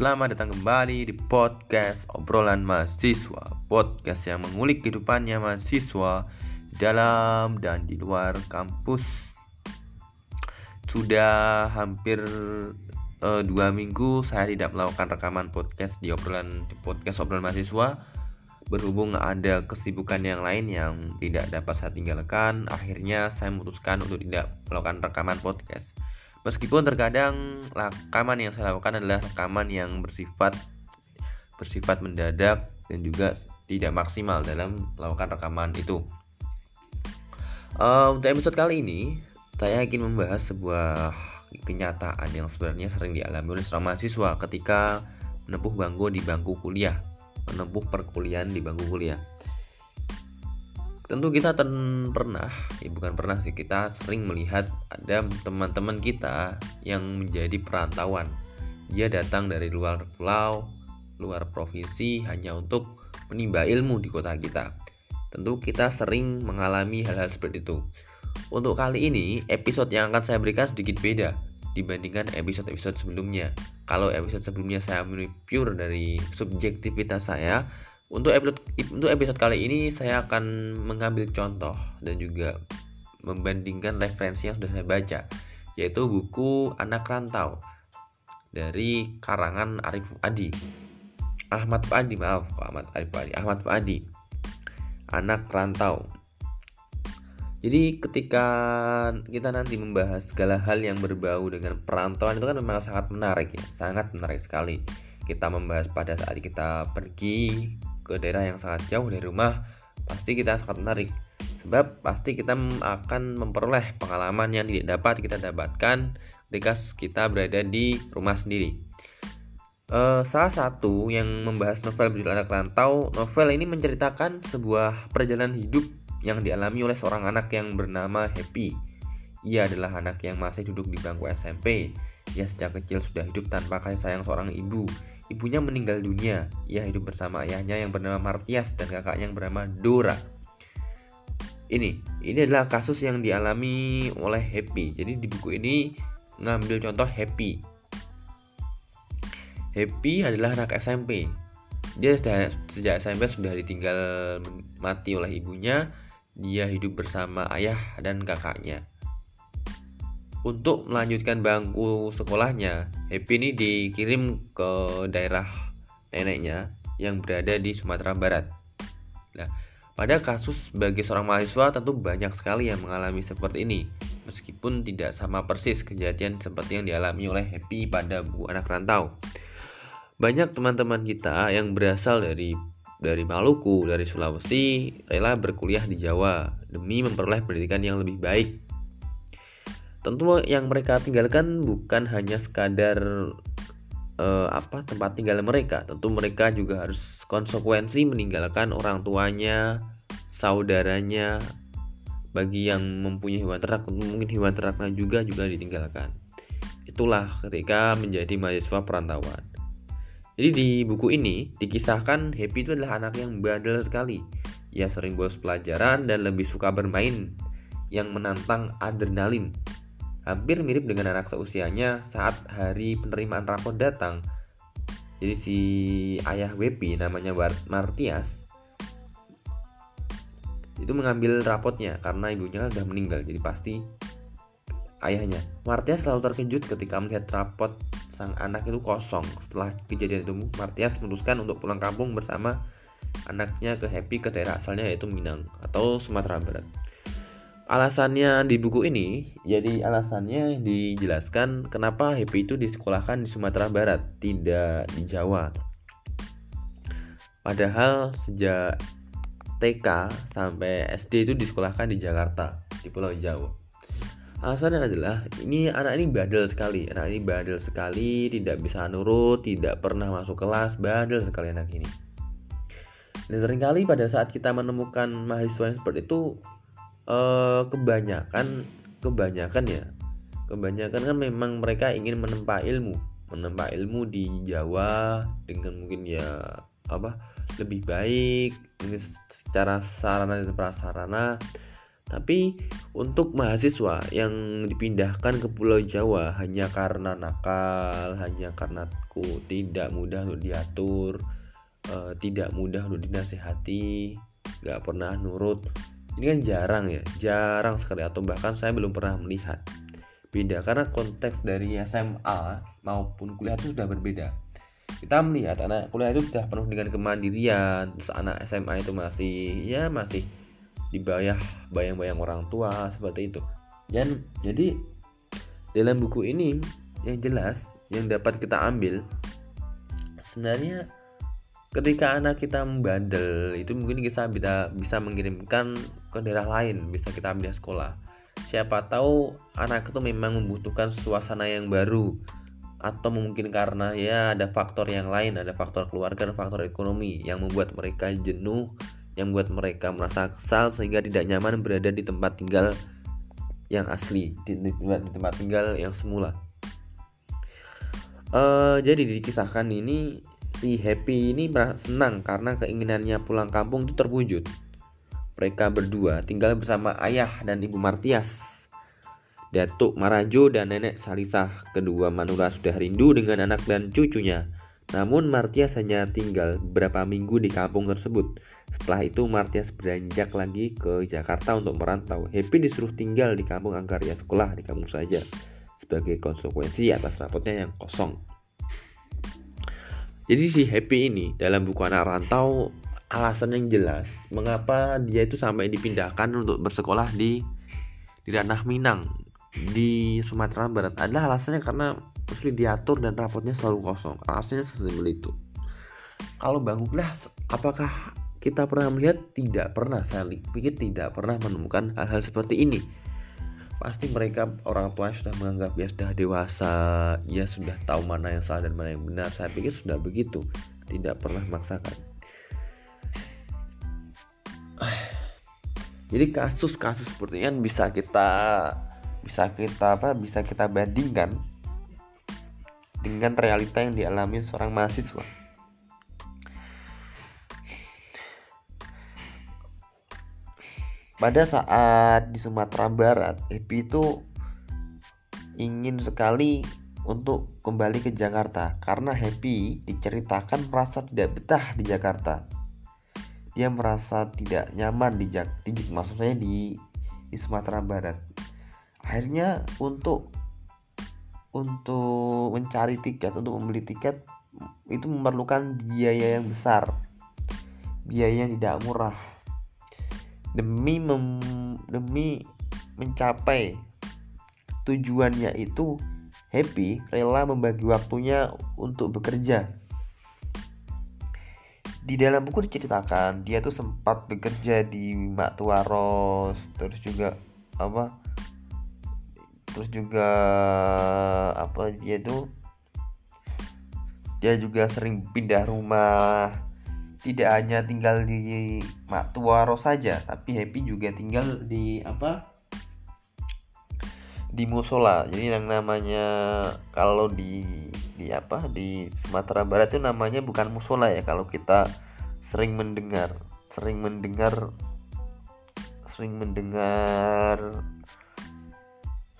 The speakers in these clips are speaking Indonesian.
Selamat datang kembali di podcast obrolan mahasiswa. Podcast yang mengulik kehidupannya mahasiswa dalam dan di luar kampus. Sudah hampir uh, dua minggu saya tidak melakukan rekaman podcast di obrolan di podcast obrolan mahasiswa. Berhubung ada kesibukan yang lain yang tidak dapat saya tinggalkan Akhirnya saya memutuskan untuk tidak melakukan rekaman podcast Meskipun terkadang rekaman yang saya lakukan adalah rekaman yang bersifat bersifat mendadak dan juga tidak maksimal dalam melakukan rekaman itu. Uh, untuk episode kali ini, saya ingin membahas sebuah kenyataan yang sebenarnya sering dialami oleh seorang mahasiswa ketika menempuh bangku di bangku kuliah, menempuh perkuliahan di bangku kuliah tentu kita ten pernah ya bukan pernah sih kita sering melihat ada teman-teman kita yang menjadi perantauan. Dia datang dari luar pulau luar provinsi hanya untuk menimba ilmu di kota kita. Tentu kita sering mengalami hal-hal seperti itu. Untuk kali ini episode yang akan saya berikan sedikit beda dibandingkan episode-episode sebelumnya. Kalau episode sebelumnya saya memenuhi pure dari subjektivitas saya untuk episode untuk episode kali ini saya akan mengambil contoh dan juga membandingkan referensi yang sudah saya baca yaitu buku Anak Rantau dari karangan Arif Adi. Ahmad Adi maaf Ahmad Arif Adi Ahmad Adi Anak Rantau jadi ketika kita nanti membahas segala hal yang berbau dengan perantauan itu kan memang sangat menarik ya, sangat menarik sekali. Kita membahas pada saat kita pergi ke daerah yang sangat jauh dari rumah, pasti kita sangat menarik. Sebab pasti kita akan memperoleh pengalaman yang tidak dapat kita dapatkan ketika kita berada di rumah sendiri. Uh, salah satu yang membahas novel berjudul Anak Rantau, novel ini menceritakan sebuah perjalanan hidup yang dialami oleh seorang anak yang bernama Happy. Ia adalah anak yang masih duduk di bangku SMP. Ia sejak kecil sudah hidup tanpa kasih sayang seorang ibu Ibunya meninggal dunia. Ia hidup bersama ayahnya yang bernama Martias dan kakaknya yang bernama Dora. Ini, ini adalah kasus yang dialami oleh Happy. Jadi di buku ini ngambil contoh Happy. Happy adalah anak SMP. Dia sejak SMP sudah ditinggal mati oleh ibunya. Dia hidup bersama ayah dan kakaknya. Untuk melanjutkan bangku sekolahnya, Happy ini dikirim ke daerah neneknya yang berada di Sumatera Barat. Nah, pada kasus bagi seorang mahasiswa tentu banyak sekali yang mengalami seperti ini, meskipun tidak sama persis kejadian seperti yang dialami oleh Happy pada buku anak rantau. Banyak teman-teman kita yang berasal dari dari Maluku, dari Sulawesi, rela berkuliah di Jawa demi memperoleh pendidikan yang lebih baik tentu yang mereka tinggalkan bukan hanya sekadar uh, apa tempat tinggal mereka. Tentu mereka juga harus konsekuensi meninggalkan orang tuanya saudaranya bagi yang mempunyai hewan ternak. Mungkin hewan ternaknya juga juga ditinggalkan. Itulah ketika menjadi mahasiswa perantauan. Jadi di buku ini dikisahkan Happy itu adalah anak yang bandel sekali. Ia sering bolos pelajaran dan lebih suka bermain yang menantang adrenalin hampir mirip dengan anak seusianya saat hari penerimaan rapor datang. Jadi si ayah WP namanya Martias itu mengambil rapotnya karena ibunya kan sudah meninggal jadi pasti ayahnya. Martias selalu terkejut ketika melihat rapot sang anak itu kosong. Setelah kejadian itu, Martias memutuskan untuk pulang kampung bersama anaknya ke Happy ke daerah asalnya yaitu Minang atau Sumatera Barat alasannya di buku ini? Jadi alasannya dijelaskan kenapa Happy itu disekolahkan di Sumatera Barat tidak di Jawa. Padahal sejak TK sampai SD itu disekolahkan di Jakarta di Pulau Jawa. Alasannya adalah ini anak ini bandel sekali anak ini bandel sekali tidak bisa nurut tidak pernah masuk kelas bandel sekali anak ini. Dan sering kali pada saat kita menemukan mahasiswa yang seperti itu uh, kebanyakan kebanyakan ya kebanyakan kan memang mereka ingin menempa ilmu menempa ilmu di Jawa dengan mungkin ya apa lebih baik ini secara sarana dan prasarana Tapi untuk mahasiswa yang dipindahkan ke Pulau Jawa hanya karena nakal, hanya karena ku tidak mudah untuk diatur, uh, tidak mudah untuk dinasehati, nggak pernah nurut. Ini kan jarang ya, jarang sekali atau bahkan saya belum pernah melihat. Beda karena konteks dari SMA maupun kuliah itu sudah berbeda kita melihat anak kuliah itu sudah penuh dengan kemandirian terus anak SMA itu masih ya masih dibayar bayang-bayang orang tua seperti itu dan jadi dalam buku ini yang jelas yang dapat kita ambil sebenarnya ketika anak kita membandel itu mungkin kita bisa bisa mengirimkan ke daerah lain bisa kita ambil sekolah. Siapa tahu anak itu memang membutuhkan suasana yang baru atau mungkin karena ya ada faktor yang lain ada faktor keluarga dan faktor ekonomi yang membuat mereka jenuh yang membuat mereka merasa kesal sehingga tidak nyaman berada di tempat tinggal yang asli di, di, di tempat tinggal yang semula. Uh, jadi dikisahkan ini si Happy ini senang karena keinginannya pulang kampung itu terwujud mereka berdua tinggal bersama ayah dan ibu Martias Datuk Marajo dan Nenek Salisah. Kedua Manula sudah rindu dengan anak dan cucunya. Namun Martias hanya tinggal beberapa minggu di kampung tersebut. Setelah itu Martias beranjak lagi ke Jakarta untuk merantau. Happy disuruh tinggal di kampung agar ya sekolah di kampung saja sebagai konsekuensi atas rapotnya yang kosong. Jadi si Happy ini dalam buku anak rantau alasan yang jelas mengapa dia itu sampai dipindahkan untuk bersekolah di di ranah Minang di Sumatera Barat. Adalah alasannya karena sulit diatur dan rapotnya selalu kosong. Alasannya sesimpel itu. Kalau bangku kelas apakah kita pernah melihat? Tidak pernah. Saya pikir tidak pernah menemukan hal-hal seperti ini. Pasti mereka orang tua sudah menganggap ya sudah dewasa ya sudah tahu mana yang salah dan mana yang benar. Saya pikir sudah begitu. Tidak pernah memaksakan jadi kasus-kasus seperti ini bisa kita bisa kita apa bisa kita bandingkan dengan realita yang dialami seorang mahasiswa. Pada saat di Sumatera Barat, Epi itu ingin sekali untuk kembali ke Jakarta karena Happy diceritakan merasa tidak betah di Jakarta. Dia merasa tidak nyaman di Jakarta, maksudnya di di Sumatera Barat. Akhirnya untuk untuk mencari tiket untuk membeli tiket itu memerlukan biaya yang besar. Biaya yang tidak murah. Demi mem, demi mencapai tujuannya itu happy rela membagi waktunya untuk bekerja di dalam buku diceritakan dia tuh sempat bekerja di Mak Tuaros terus juga apa terus juga apa dia tuh dia juga sering pindah rumah. Tidak hanya tinggal di Matuaro saja tapi Happy juga tinggal di apa di musola. Jadi yang namanya kalau di di apa di Sumatera Barat itu namanya bukan musola ya kalau kita sering mendengar sering mendengar sering mendengar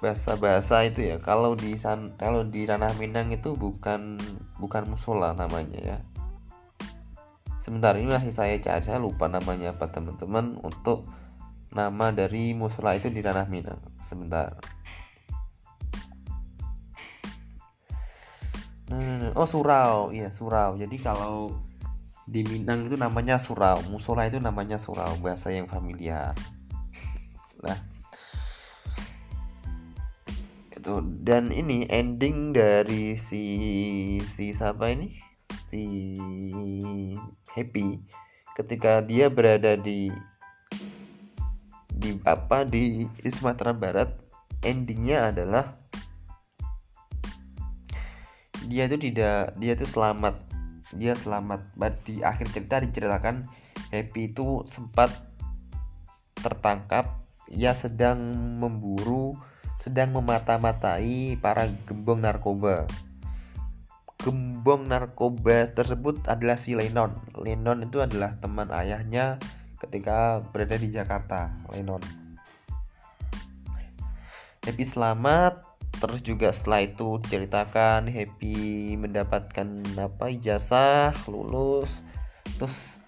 bahasa-bahasa itu ya. Kalau di san kalau di ranah Minang itu bukan bukan musola namanya ya. Sebentar ini masih saya cari saya lupa namanya apa teman-teman untuk nama dari musola itu di ranah Minang. Sebentar nah, oh surau. Iya surau. Jadi kalau di Minang itu namanya surau. Musola itu namanya surau bahasa yang familiar. Nah. Itu. Dan ini ending dari si si siapa ini? Si happy. Ketika dia berada di di apa? Di Sumatera Barat endingnya adalah dia itu tidak dia itu selamat dia selamat di akhir cerita diceritakan Happy itu sempat tertangkap ia sedang memburu sedang memata-matai para gembong narkoba. Gembong narkoba tersebut adalah si Lennon. Lennon itu adalah teman ayahnya ketika berada di Jakarta. Lennon. happy selamat terus juga setelah itu ceritakan happy mendapatkan apa ijazah lulus. Terus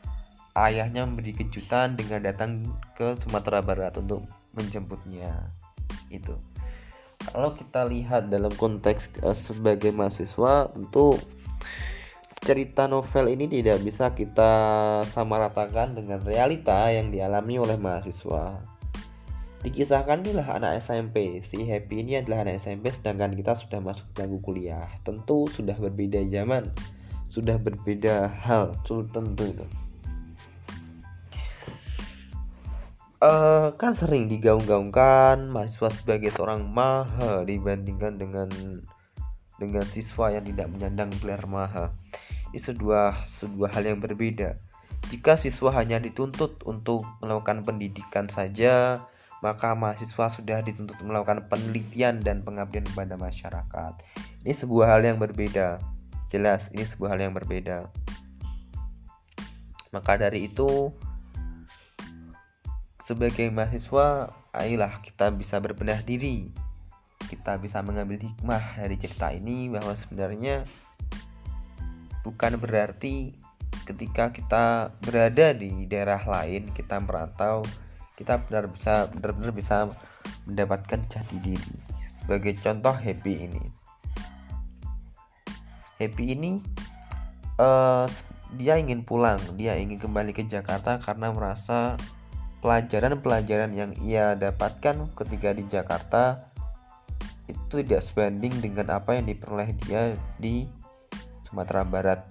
ayahnya memberi kejutan dengan datang ke Sumatera Barat untuk menjemputnya. Itu. Kalau kita lihat dalam konteks uh, sebagai mahasiswa tentu cerita novel ini tidak bisa kita samaratakan dengan realita yang dialami oleh mahasiswa dikisahkan inilah anak SMP si Happy ini adalah anak SMP sedangkan kita sudah masuk bangku kuliah. Tentu sudah berbeda zaman. Sudah berbeda hal tentu itu. Uh, kan sering digaung-gaungkan mahasiswa sebagai seorang maha dibandingkan dengan dengan siswa yang tidak menyandang gelar maha. Ini sebuah sebuah hal yang berbeda. Jika siswa hanya dituntut untuk melakukan pendidikan saja maka mahasiswa sudah dituntut melakukan penelitian dan pengabdian kepada masyarakat. Ini sebuah hal yang berbeda. Jelas, ini sebuah hal yang berbeda. Maka dari itu, sebagai mahasiswa, ayolah kita bisa berbenah diri. Kita bisa mengambil hikmah dari cerita ini bahwa sebenarnya bukan berarti ketika kita berada di daerah lain, kita merantau, kita benar bisa benar-benar bisa mendapatkan jati diri. Sebagai contoh happy ini. Happy ini uh, dia ingin pulang. Dia ingin kembali ke Jakarta karena merasa pelajaran-pelajaran yang ia dapatkan ketika di Jakarta itu tidak sebanding dengan apa yang diperoleh dia di Sumatera Barat.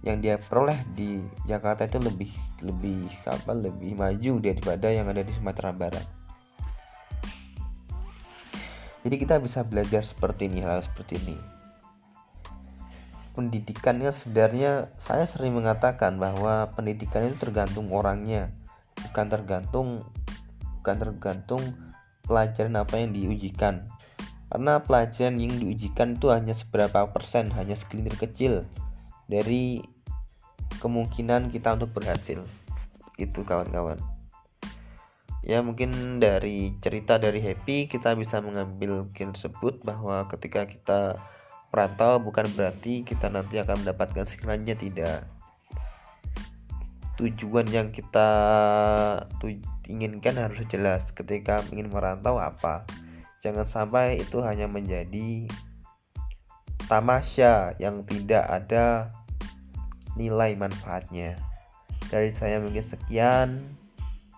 Yang dia peroleh di Jakarta itu lebih lebih apa lebih maju daripada yang ada di Sumatera Barat. Jadi kita bisa belajar seperti ini hal seperti ini. Pendidikannya sebenarnya saya sering mengatakan bahwa pendidikan itu tergantung orangnya, bukan tergantung bukan tergantung pelajaran apa yang diujikan. Karena pelajaran yang diujikan itu hanya seberapa persen, hanya segelintir kecil dari kemungkinan kita untuk berhasil. Itu kawan-kawan. Ya mungkin dari cerita dari Happy kita bisa mengambil tersebut bahwa ketika kita perantau bukan berarti kita nanti akan mendapatkan segalanya tidak. Tujuan yang kita inginkan harus jelas. Ketika ingin merantau apa? Jangan sampai itu hanya menjadi tamasya yang tidak ada nilai manfaatnya. Dari saya mungkin sekian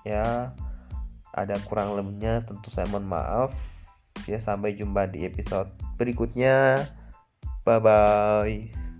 ya. Ada kurang lebihnya tentu saya mohon maaf. Ya sampai jumpa di episode berikutnya. Bye bye